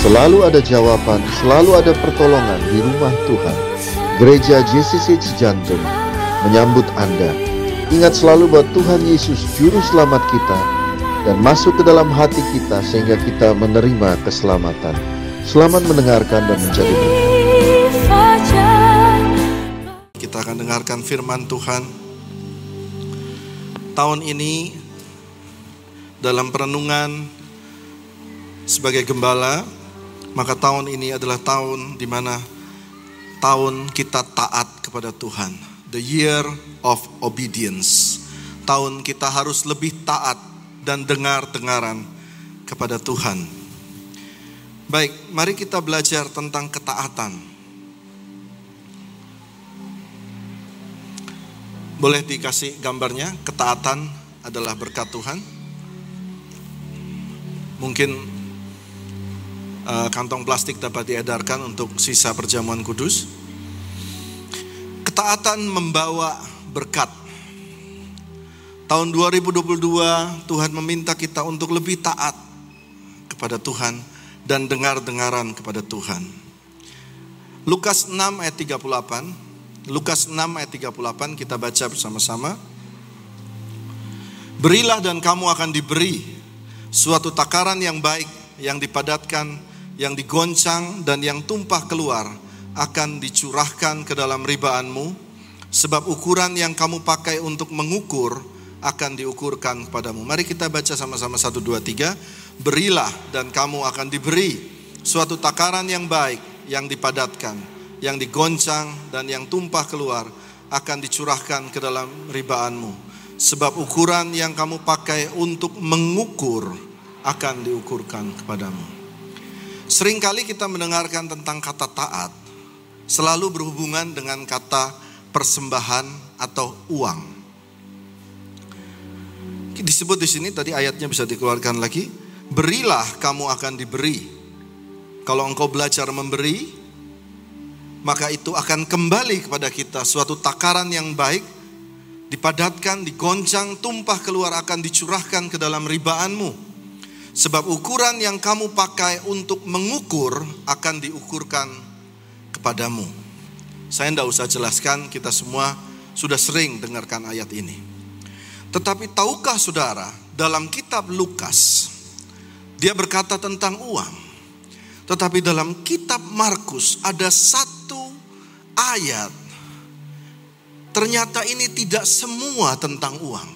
Selalu ada jawaban, selalu ada pertolongan di rumah Tuhan. Gereja JCC Cijantung menyambut Anda. Ingat selalu bahwa Tuhan Yesus juru selamat kita dan masuk ke dalam hati kita sehingga kita menerima keselamatan. Selamat mendengarkan dan menjadi Kita akan dengarkan firman Tuhan. Tahun ini dalam perenungan sebagai gembala maka tahun ini adalah tahun di mana tahun kita taat kepada Tuhan. The year of obedience. Tahun kita harus lebih taat dan dengar-dengaran kepada Tuhan. Baik, mari kita belajar tentang ketaatan. Boleh dikasih gambarnya? Ketaatan adalah berkat Tuhan. Mungkin kantong plastik dapat diedarkan untuk sisa perjamuan kudus. Ketaatan membawa berkat. Tahun 2022 Tuhan meminta kita untuk lebih taat kepada Tuhan dan dengar-dengaran kepada Tuhan. Lukas 6 ayat 38. Lukas 6 ayat 38 kita baca bersama-sama. Berilah dan kamu akan diberi suatu takaran yang baik yang dipadatkan yang digoncang dan yang tumpah keluar akan dicurahkan ke dalam ribaanmu, sebab ukuran yang kamu pakai untuk mengukur akan diukurkan kepadamu. Mari kita baca sama-sama 1, 2, 3. Berilah dan kamu akan diberi suatu takaran yang baik, yang dipadatkan, yang digoncang dan yang tumpah keluar akan dicurahkan ke dalam ribaanmu. Sebab ukuran yang kamu pakai untuk mengukur akan diukurkan kepadamu. Seringkali kita mendengarkan tentang kata taat selalu berhubungan dengan kata persembahan atau uang. Disebut di sini tadi ayatnya bisa dikeluarkan lagi, berilah kamu akan diberi. Kalau engkau belajar memberi, maka itu akan kembali kepada kita suatu takaran yang baik, dipadatkan, digoncang, tumpah keluar akan dicurahkan ke dalam ribaanmu Sebab ukuran yang kamu pakai untuk mengukur akan diukurkan kepadamu. Saya tidak usah jelaskan, kita semua sudah sering dengarkan ayat ini. Tetapi tahukah saudara, dalam kitab Lukas, dia berkata tentang uang. Tetapi dalam kitab Markus ada satu ayat, ternyata ini tidak semua tentang uang.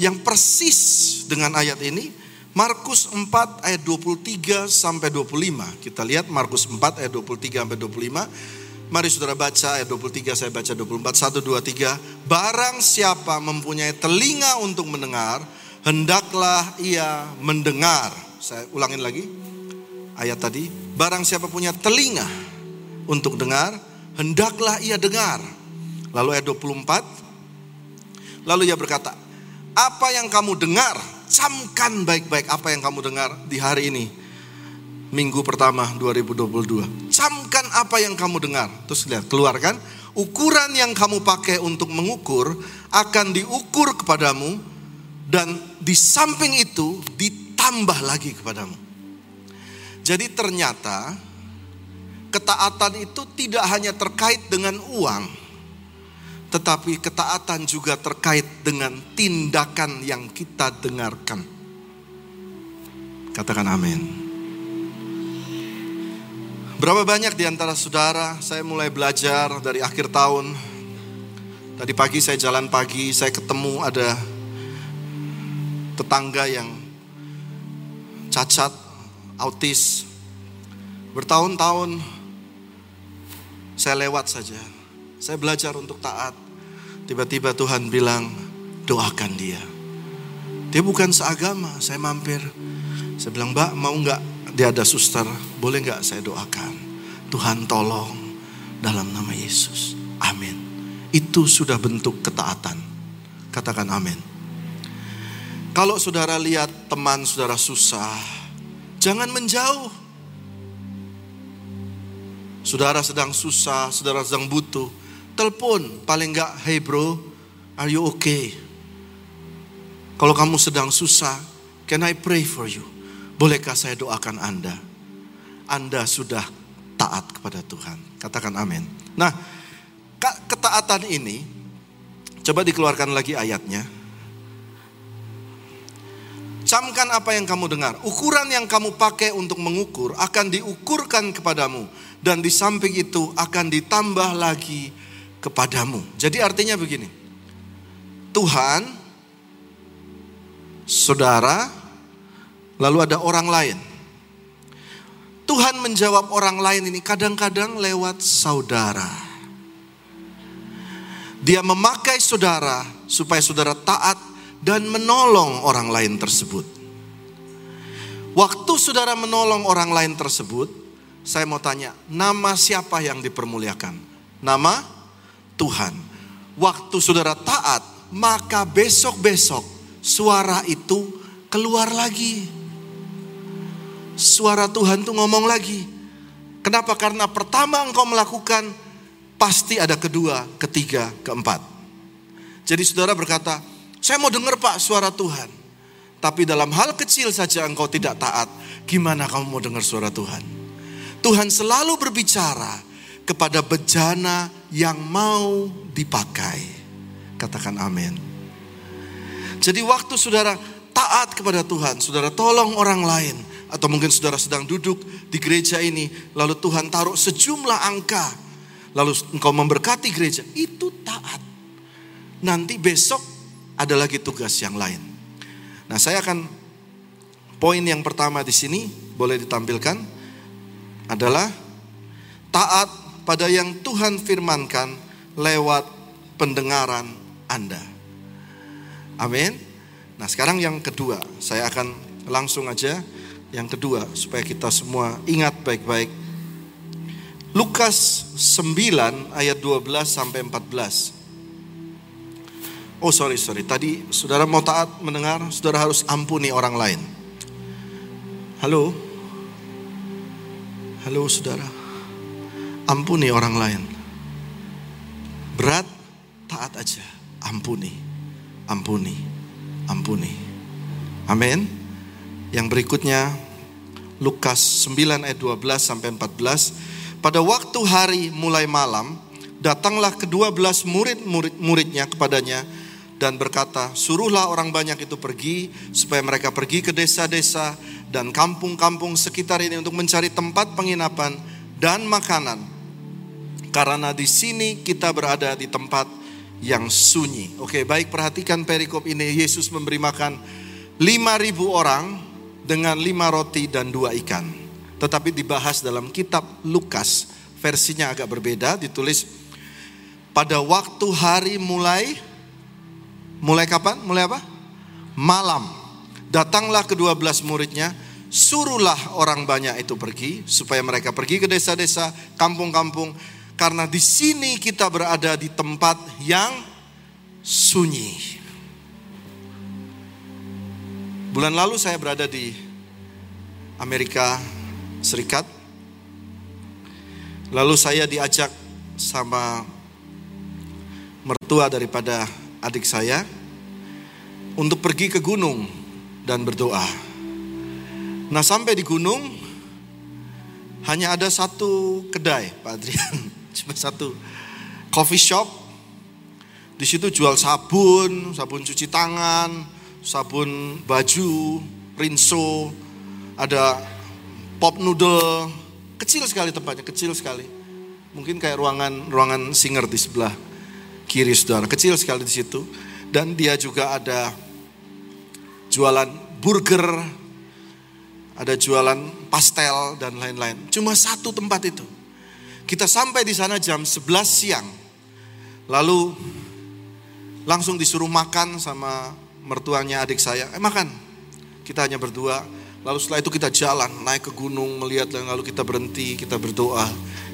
Yang persis dengan ayat ini, Markus 4 ayat 23 sampai 25. Kita lihat Markus 4 ayat 23 sampai 25. Mari saudara baca ayat 23, saya baca 24. 1, 2, 3. Barang siapa mempunyai telinga untuk mendengar, hendaklah ia mendengar. Saya ulangin lagi ayat tadi. Barang siapa punya telinga untuk dengar, hendaklah ia dengar. Lalu ayat 24. Lalu ia berkata, apa yang kamu dengar camkan baik-baik apa yang kamu dengar di hari ini. Minggu pertama 2022. Camkan apa yang kamu dengar. Terus lihat, keluarkan. Ukuran yang kamu pakai untuk mengukur akan diukur kepadamu dan di samping itu ditambah lagi kepadamu. Jadi ternyata ketaatan itu tidak hanya terkait dengan uang, tetapi ketaatan juga terkait dengan tindakan yang kita dengarkan. Katakan amin. Berapa banyak di antara saudara saya mulai belajar dari akhir tahun. Tadi pagi saya jalan pagi, saya ketemu ada tetangga yang cacat, autis. Bertahun-tahun saya lewat saja saya belajar untuk taat. Tiba-tiba Tuhan bilang, doakan dia. Dia bukan seagama, saya mampir. Saya bilang, mbak mau nggak dia ada suster, boleh nggak saya doakan. Tuhan tolong dalam nama Yesus. Amin. Itu sudah bentuk ketaatan. Katakan amin. Kalau saudara lihat teman saudara susah, jangan menjauh. Saudara sedang susah, saudara sedang butuh telepon paling enggak, hey bro, are you okay? Kalau kamu sedang susah, can I pray for you? Bolehkah saya doakan Anda? Anda sudah taat kepada Tuhan. Katakan amin. Nah, ketaatan ini coba dikeluarkan lagi ayatnya. Camkan apa yang kamu dengar. Ukuran yang kamu pakai untuk mengukur akan diukurkan kepadamu dan di samping itu akan ditambah lagi kepadamu. Jadi artinya begini. Tuhan, saudara, lalu ada orang lain. Tuhan menjawab orang lain ini kadang-kadang lewat saudara. Dia memakai saudara supaya saudara taat dan menolong orang lain tersebut. Waktu saudara menolong orang lain tersebut, saya mau tanya, nama siapa yang dipermuliakan? Nama Tuhan. Waktu saudara taat, maka besok-besok suara itu keluar lagi. Suara Tuhan tuh ngomong lagi. Kenapa? Karena pertama engkau melakukan, pasti ada kedua, ketiga, keempat. Jadi saudara berkata, saya mau dengar Pak suara Tuhan. Tapi dalam hal kecil saja engkau tidak taat. Gimana kamu mau dengar suara Tuhan? Tuhan selalu berbicara kepada bejana yang mau dipakai. Katakan amin. Jadi waktu saudara taat kepada Tuhan, saudara tolong orang lain, atau mungkin saudara sedang duduk di gereja ini, lalu Tuhan taruh sejumlah angka, lalu engkau memberkati gereja, itu taat. Nanti besok ada lagi tugas yang lain. Nah, saya akan poin yang pertama di sini boleh ditampilkan adalah taat pada yang Tuhan firmankan lewat pendengaran Anda. Amin. Nah, sekarang yang kedua, saya akan langsung aja yang kedua supaya kita semua ingat baik-baik. Lukas 9 ayat 12 sampai 14. Oh sorry sorry, tadi saudara mau taat mendengar, saudara harus ampuni orang lain. Halo, halo saudara, ampuni orang lain. Berat, taat aja, ampuni, ampuni, ampuni. Amin. Yang berikutnya Lukas 9 ayat 12 sampai 14. Pada waktu hari mulai malam, datanglah kedua belas murid-murid-muridnya kepadanya dan berkata, "Suruhlah orang banyak itu pergi supaya mereka pergi ke desa-desa dan kampung-kampung sekitar ini untuk mencari tempat penginapan dan makanan. Karena di sini kita berada di tempat yang sunyi." Oke, baik perhatikan perikop ini. Yesus memberi makan 5000 orang dengan lima roti dan dua ikan. Tetapi dibahas dalam kitab Lukas, versinya agak berbeda, ditulis pada waktu hari mulai Mulai kapan? Mulai apa? Malam. Datanglah kedua belas muridnya, suruhlah orang banyak itu pergi, supaya mereka pergi ke desa-desa, kampung-kampung, karena di sini kita berada di tempat yang sunyi. Bulan lalu saya berada di Amerika Serikat. Lalu saya diajak sama mertua daripada adik saya untuk pergi ke gunung dan berdoa. Nah sampai di gunung hanya ada satu kedai Pak Adrian, cuma satu coffee shop. Di situ jual sabun, sabun cuci tangan, sabun baju, rinso, ada pop noodle, kecil sekali tempatnya, kecil sekali. Mungkin kayak ruangan ruangan singer di sebelah kiri saudara, kecil sekali di situ. Dan dia juga ada jualan burger, ada jualan pastel dan lain-lain. Cuma satu tempat itu. Kita sampai di sana jam 11 siang. Lalu langsung disuruh makan sama mertuanya adik saya. Eh makan. Kita hanya berdua. Lalu setelah itu kita jalan, naik ke gunung, melihat lalu kita berhenti, kita berdoa.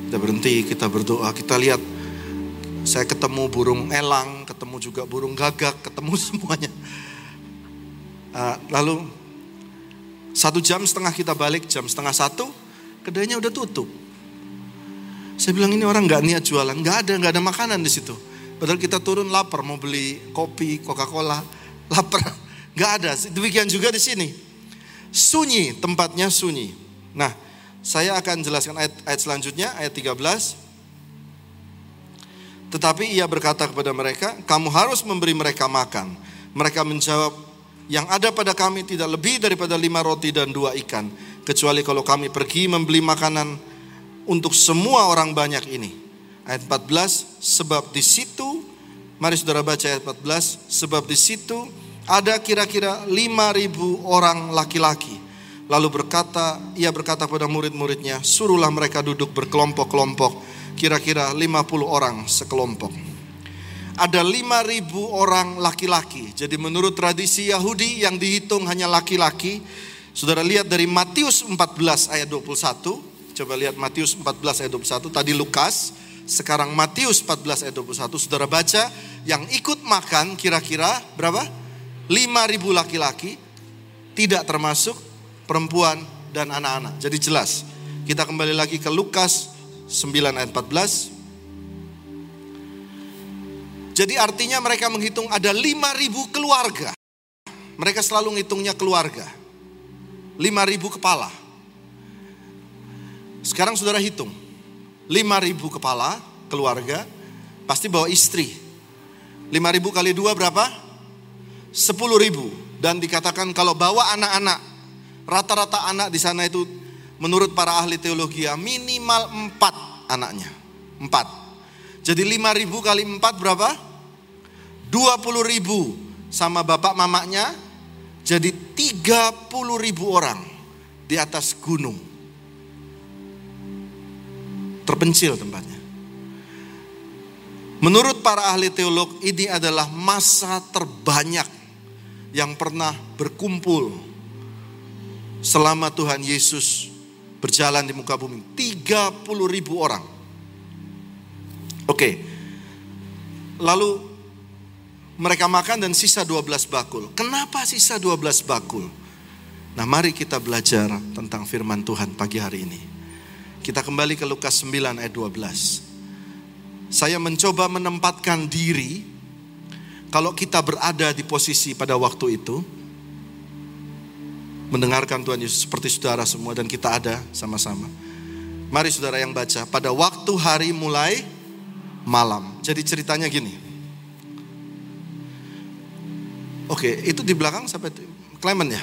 Kita berhenti, kita berdoa. Kita lihat saya ketemu burung elang, ketemu juga burung gagak, ketemu semuanya. Uh, lalu satu jam setengah kita balik, jam setengah satu, kedainya udah tutup. Saya bilang ini orang nggak niat jualan, nggak ada, nggak ada makanan di situ. Padahal kita turun lapar mau beli kopi, Coca-Cola, lapar, nggak ada. Demikian juga di sini, sunyi tempatnya sunyi. Nah, Saya akan jelaskan ayat, ayat selanjutnya, ayat 13. Tetapi ia berkata kepada mereka, kamu harus memberi mereka makan. Mereka menjawab, yang ada pada kami tidak lebih daripada lima roti dan dua ikan. Kecuali kalau kami pergi membeli makanan untuk semua orang banyak ini. Ayat 14, sebab di situ, mari saudara baca ayat 14, sebab di situ ada kira-kira 5000 orang laki-laki. Lalu berkata, ia berkata pada murid-muridnya, suruhlah mereka duduk berkelompok-kelompok, kira-kira 50 orang sekelompok. Ada 5000 orang laki-laki. Jadi menurut tradisi Yahudi yang dihitung hanya laki-laki, Saudara lihat dari Matius 14 ayat 21, Coba lihat Matius 14 ayat 21. Tadi Lukas, sekarang Matius 14 ayat 21. Saudara baca, yang ikut makan kira-kira berapa? 5.000 laki-laki, tidak termasuk perempuan dan anak-anak. Jadi jelas. Kita kembali lagi ke Lukas 9 ayat 14. Jadi artinya mereka menghitung ada 5.000 keluarga. Mereka selalu ngitungnya keluarga. 5.000 kepala. Sekarang saudara hitung. 5.000 kepala keluarga pasti bawa istri. 5.000 kali dua berapa? 10.000 dan dikatakan kalau bawa anak-anak rata-rata anak di sana itu menurut para ahli teologi ya minimal 4 anaknya. 4. Jadi 5.000 kali 4 berapa? 20.000 sama bapak mamanya jadi 30.000 orang di atas gunung terpencil tempatnya. Menurut para ahli teolog, ini adalah masa terbanyak yang pernah berkumpul selama Tuhan Yesus berjalan di muka bumi. 30 ribu orang. Oke, lalu mereka makan dan sisa 12 bakul. Kenapa sisa 12 bakul? Nah mari kita belajar tentang firman Tuhan pagi hari ini. Kita kembali ke Lukas 9 ayat 12. Saya mencoba menempatkan diri kalau kita berada di posisi pada waktu itu mendengarkan Tuhan Yesus seperti saudara semua dan kita ada sama-sama. Mari saudara yang baca, pada waktu hari mulai malam. Jadi ceritanya gini. Oke, itu di belakang sampai Clement ya?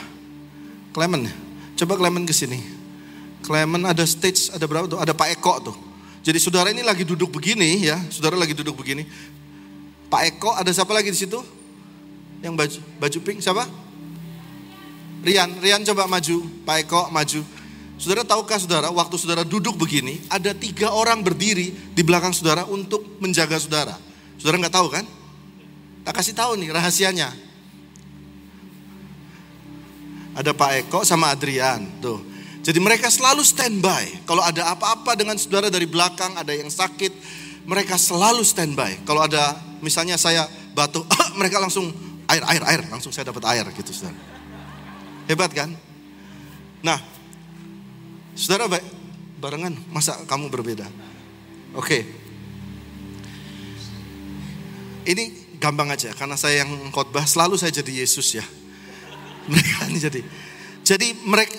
Clement ya? Coba Clement ke sini. Clement ada stage, ada berapa tuh? Ada Pak Eko tuh. Jadi saudara ini lagi duduk begini ya, saudara lagi duduk begini. Pak Eko, ada siapa lagi di situ? Yang baju baju pink siapa? Rian, Rian coba maju, Pak Eko maju. Saudara tahukah saudara, waktu saudara duduk begini, ada tiga orang berdiri di belakang saudara untuk menjaga saudara. Saudara nggak tahu kan? Tak kasih tahu nih rahasianya. Ada Pak Eko sama Adrian, tuh. Jadi mereka selalu standby. Kalau ada apa-apa dengan saudara dari belakang, ada yang sakit, mereka selalu standby. Kalau ada misalnya saya batuk, mereka langsung air, air, air, langsung saya dapat air gitu saudara. Hebat kan? Nah, saudara baik, barengan, masa kamu berbeda? Oke. Ini gampang aja, karena saya yang khotbah selalu saya jadi Yesus ya. Mereka ini jadi. Jadi mereka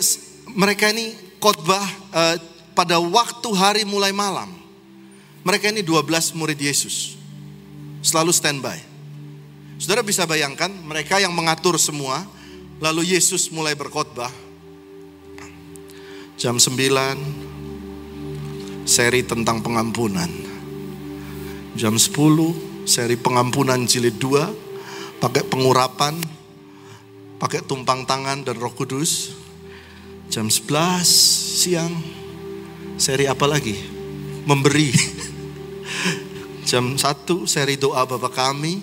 mereka ini khotbah uh, pada waktu hari mulai malam. Mereka ini 12 murid Yesus. Selalu standby. Saudara bisa bayangkan mereka yang mengatur semua. Lalu Yesus mulai berkhotbah. Jam 9 seri tentang pengampunan. Jam 10 seri pengampunan jilid 2 pakai pengurapan, pakai tumpang tangan dan Roh Kudus. Jam 11 siang seri apa lagi? Memberi. Jam 1 seri doa Bapak kami.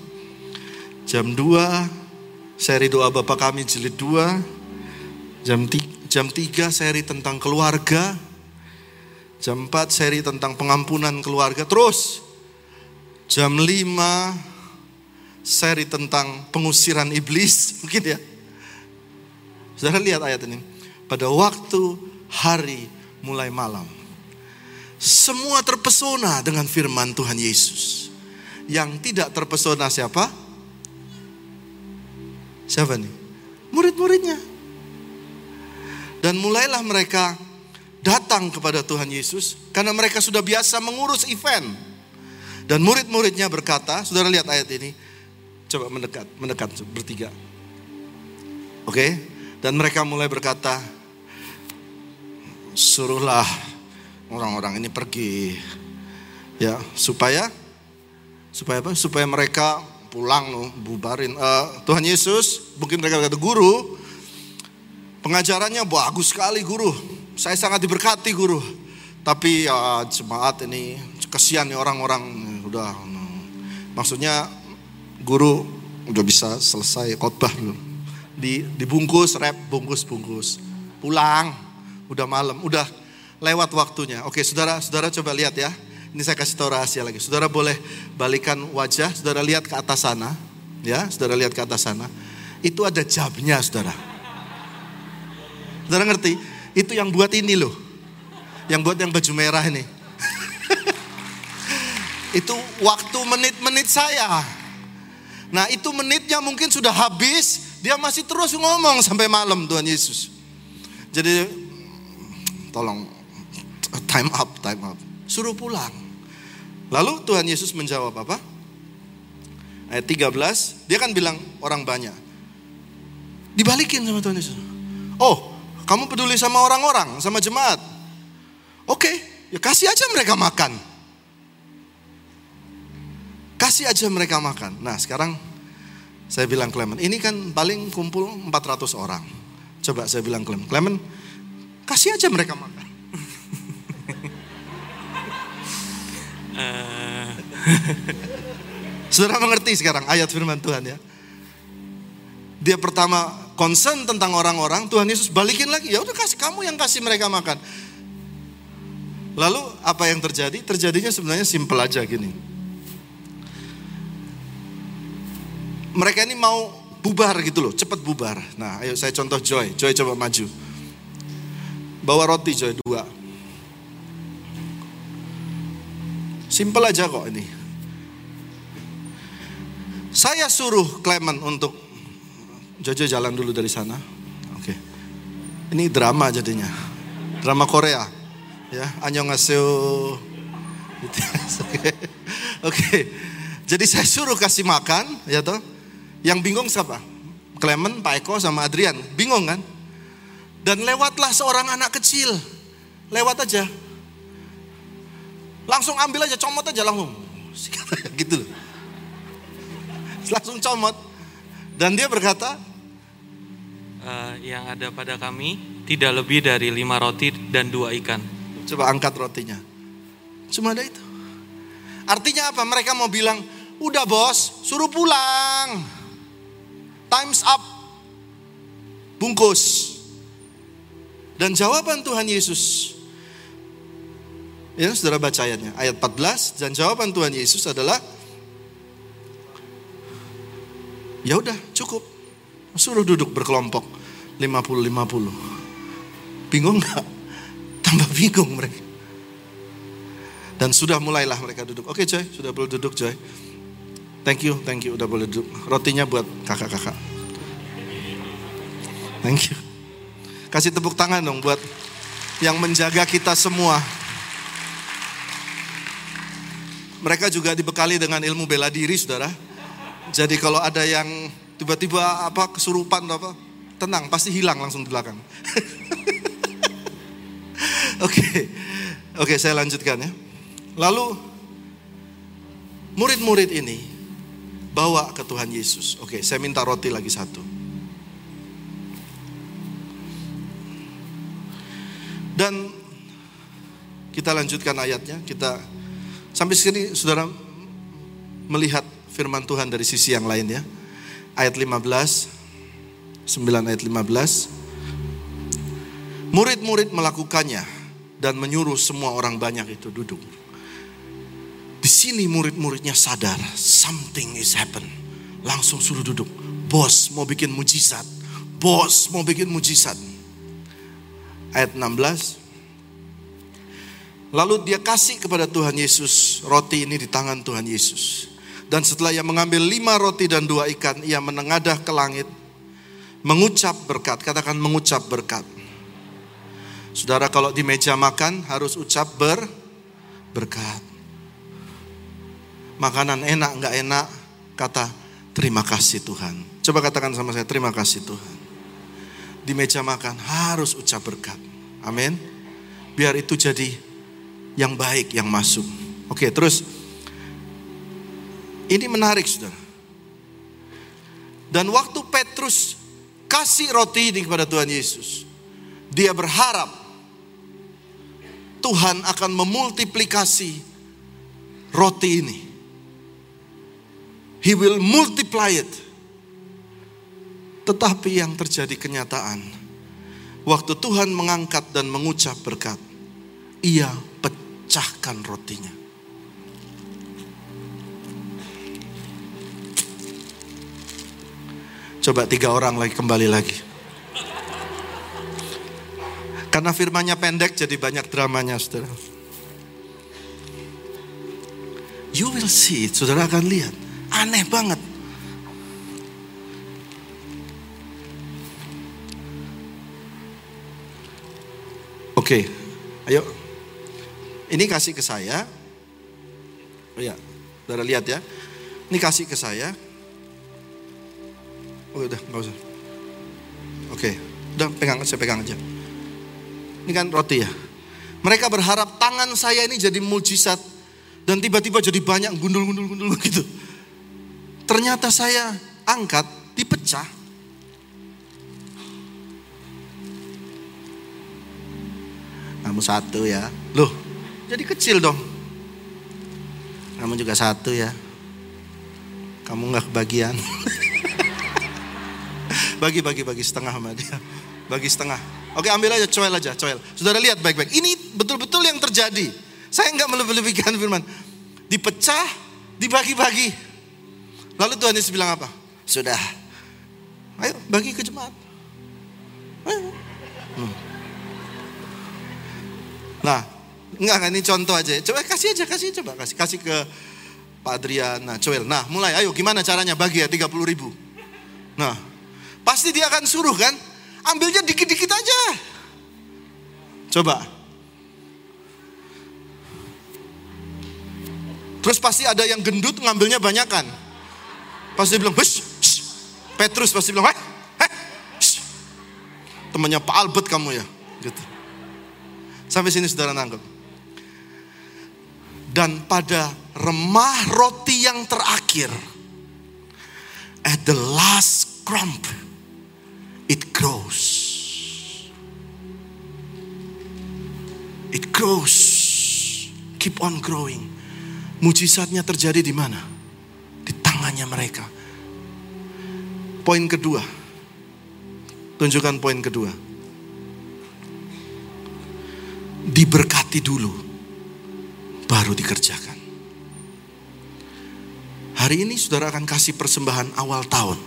Jam 2 seri doa Bapak kami jilid 2. Jam 3, jam 3 seri tentang keluarga. Jam 4 seri tentang pengampunan keluarga. Terus jam 5 seri tentang pengusiran iblis. Mungkin ya. Saudara lihat ayat ini pada waktu hari mulai malam. Semua terpesona dengan firman Tuhan Yesus. Yang tidak terpesona siapa? Siapa nih? Murid-muridnya. Dan mulailah mereka datang kepada Tuhan Yesus karena mereka sudah biasa mengurus event. Dan murid-muridnya berkata, saudara lihat ayat ini, coba mendekat, mendekat bertiga. Oke, dan mereka mulai berkata, suruhlah orang-orang ini pergi, ya supaya supaya apa? Supaya mereka pulang loh, bubarin. Uh, Tuhan Yesus, mungkin mereka kata guru, pengajarannya bagus sekali guru, saya sangat diberkati guru. Tapi ya jemaat ini kesian nih orang-orang udah maksudnya guru udah bisa selesai khotbah di dibungkus rep bungkus bungkus pulang udah malam udah lewat waktunya. Oke saudara saudara coba lihat ya. Ini saya kasih tahu rahasia lagi. Saudara boleh balikan wajah. Saudara lihat ke atas sana. Ya saudara lihat ke atas sana. Itu ada jamnya saudara. Saudara ngerti? Itu yang buat ini loh. Yang buat yang baju merah ini. Itu waktu menit-menit saya. Nah itu menitnya mungkin sudah habis, dia masih terus ngomong sampai malam Tuhan Yesus. Jadi tolong time up, time up. Suruh pulang. Lalu Tuhan Yesus menjawab apa? Ayat 13, dia kan bilang orang banyak. Dibalikin sama Tuhan Yesus. Oh, kamu peduli sama orang-orang, sama jemaat. Oke, ya kasih aja mereka makan. Kasih aja mereka makan. Nah sekarang saya bilang Clement, ini kan paling kumpul 400 orang. Coba saya bilang Clement, Clement kasih aja mereka makan. Uh. Saudara mengerti sekarang ayat firman Tuhan ya. Dia pertama concern tentang orang-orang, Tuhan Yesus balikin lagi, ya udah kasih kamu yang kasih mereka makan. Lalu apa yang terjadi? Terjadinya sebenarnya simpel aja gini. mereka ini mau bubar gitu loh, cepat bubar. Nah, ayo saya contoh Joy. Joy coba maju. Bawa roti Joy dua. Simpel aja kok ini. Saya suruh Clement untuk Jojo jalan dulu dari sana. Oke. Ini drama jadinya. Drama Korea. Ya, annyeonghaseyo. Oke. Oke. Jadi saya suruh kasih makan, ya toh. Yang bingung siapa? Clement, Pak Eko, sama Adrian. Bingung kan? Dan lewatlah seorang anak kecil. Lewat aja. Langsung ambil aja, comot aja langsung. gitu loh. Langsung comot. Dan dia berkata, uh, yang ada pada kami tidak lebih dari lima roti dan dua ikan. Coba angkat rotinya. Cuma ada itu. Artinya apa? Mereka mau bilang, udah bos, suruh pulang. Times up. Bungkus. Dan jawaban Tuhan Yesus. Ya, saudara baca ayatnya. Ayat 14 dan jawaban Tuhan Yesus adalah Ya udah, cukup. Suruh duduk berkelompok 50-50. Bingung nggak? Tambah bingung mereka. Dan sudah mulailah mereka duduk. Oke Joy, sudah boleh duduk Joy. Thank you, thank you udah boleh duduk. Rotinya buat kakak-kakak. Thank you. Kasih tepuk tangan dong buat yang menjaga kita semua. Mereka juga dibekali dengan ilmu bela diri, saudara. Jadi kalau ada yang tiba-tiba apa kesurupan atau apa, tenang, pasti hilang langsung di belakang. Oke, oke okay, saya lanjutkan ya. Lalu murid-murid ini bawa ke Tuhan Yesus. Oke, saya minta roti lagi satu. Dan kita lanjutkan ayatnya. Kita sampai sini saudara melihat firman Tuhan dari sisi yang lain ya. Ayat 15, 9 ayat 15. Murid-murid melakukannya dan menyuruh semua orang banyak itu duduk. Di sini murid-muridnya sadar something is happen. Langsung suruh duduk. Bos mau bikin mujizat. Bos mau bikin mujizat. Ayat 16. Lalu dia kasih kepada Tuhan Yesus roti ini di tangan Tuhan Yesus. Dan setelah ia mengambil lima roti dan dua ikan, ia menengadah ke langit, mengucap berkat, katakan mengucap berkat. Saudara kalau di meja makan harus ucap ber berkat. Makanan enak nggak enak, kata terima kasih Tuhan. Coba katakan sama saya terima kasih Tuhan. Di meja makan harus ucap berkat. Amin. Biar itu jadi yang baik yang masuk. Oke, terus ini menarik Saudara. Dan waktu Petrus kasih roti ini kepada Tuhan Yesus, dia berharap Tuhan akan memultiplikasi roti ini. He will multiply it. Tetapi yang terjadi kenyataan, waktu Tuhan mengangkat dan mengucap berkat, ia pecahkan rotinya. Coba tiga orang lagi kembali lagi. Karena firmannya pendek jadi banyak dramanya saudara. You will see saudara akan lihat. Aneh banget. Oke, ayo. Ini kasih ke saya. Oh ya, saudara lihat ya. Ini kasih ke saya. Oh udah, nggak usah. Oke, udah pegang, saya pegang aja. Ini kan roti ya. Mereka berharap tangan saya ini jadi mujizat dan tiba-tiba jadi banyak gundul-gundul-gundul gitu. Ternyata saya angkat, dipecah. Kamu satu ya. Loh, jadi kecil dong. Kamu juga satu ya. Kamu nggak kebagian. bagi bagi bagi setengah sama dia. Bagi setengah. Oke ambil aja coel aja coel. Saudara lihat baik-baik. Ini betul-betul yang terjadi. Saya nggak melebih-lebihkan firman. Dipecah, dibagi-bagi. Lalu Tuhan Yesus bilang apa? Sudah. Ayo bagi ke jemaat. Ayo. Hmm. Nah, enggak kan ini contoh aja. Coba kasih aja, kasih coba kasih kasih ke Pak Adrian. Nah. Nah, mulai. Ayo gimana caranya bagi ya 30 ribu. Nah, Pasti dia akan suruh kan? Ambilnya dikit-dikit aja. Coba. Terus pasti ada yang gendut ngambilnya banyak kan? Pasti bilang, hush, Petrus pasti bilang, heh, temannya Pak Albert kamu ya, gitu. Sampai sini saudara nangkep. Dan pada remah roti yang terakhir, at the last crumb, it grows. It grows. Keep on growing. Mujizatnya terjadi di mana? Di tangannya mereka. Poin kedua. Tunjukkan poin kedua. Diberkati dulu, baru dikerjakan. Hari ini saudara akan kasih persembahan awal tahun.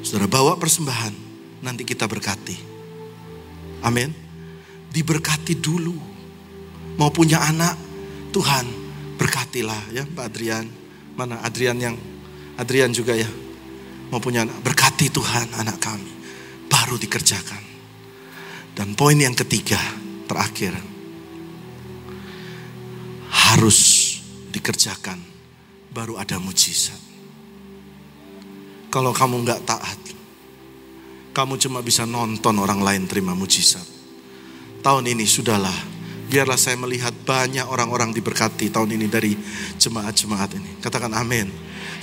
Saudara bawa persembahan, nanti kita berkati. Amin. Diberkati dulu. Mau punya anak, Tuhan berkatilah ya Pak Adrian. Mana Adrian yang Adrian juga ya. Mau punya anak, berkati Tuhan anak kami. Baru dikerjakan. Dan poin yang ketiga, terakhir. Harus dikerjakan, baru ada mujizat. Kalau kamu nggak taat, kamu cuma bisa nonton orang lain terima mujizat. Tahun ini sudahlah, biarlah saya melihat banyak orang-orang diberkati tahun ini dari jemaat-jemaat ini. Katakan amin.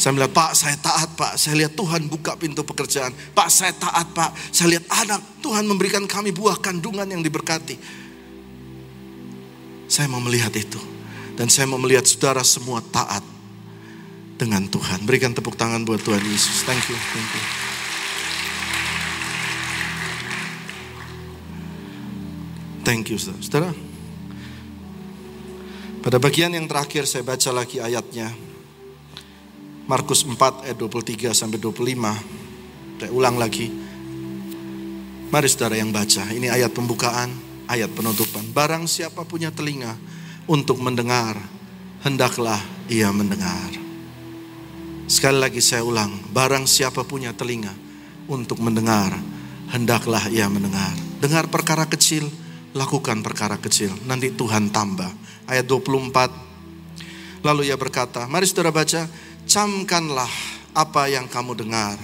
Saya melihat, Pak saya taat Pak, saya lihat Tuhan buka pintu pekerjaan. Pak saya taat Pak, saya lihat anak Tuhan memberikan kami buah kandungan yang diberkati. Saya mau melihat itu. Dan saya mau melihat saudara semua taat dengan Tuhan. Berikan tepuk tangan buat Tuhan Yesus. Thank you, thank you. Thank you, saudara. saudara. Pada bagian yang terakhir saya baca lagi ayatnya. Markus 4 ayat 23 sampai 25. Saya ulang lagi. Mari saudara yang baca. Ini ayat pembukaan, ayat penutupan. Barang siapa punya telinga untuk mendengar, hendaklah ia mendengar. Sekali lagi saya ulang, barang siapa punya telinga untuk mendengar, hendaklah ia mendengar. Dengar perkara kecil, lakukan perkara kecil. Nanti Tuhan tambah. Ayat 24. Lalu ia berkata, mari saudara baca, camkanlah apa yang kamu dengar.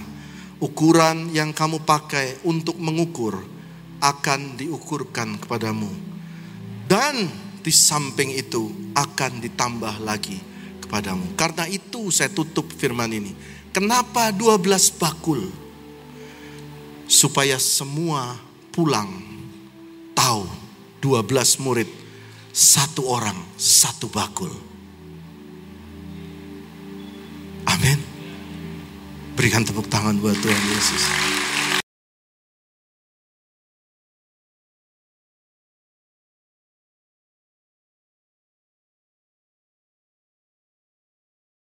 Ukuran yang kamu pakai untuk mengukur akan diukurkan kepadamu. Dan di samping itu akan ditambah lagi kepadamu. Karena itu saya tutup firman ini. Kenapa 12 bakul? Supaya semua pulang tahu 12 murid satu orang satu bakul. Amin. Berikan tepuk tangan buat Tuhan Yesus.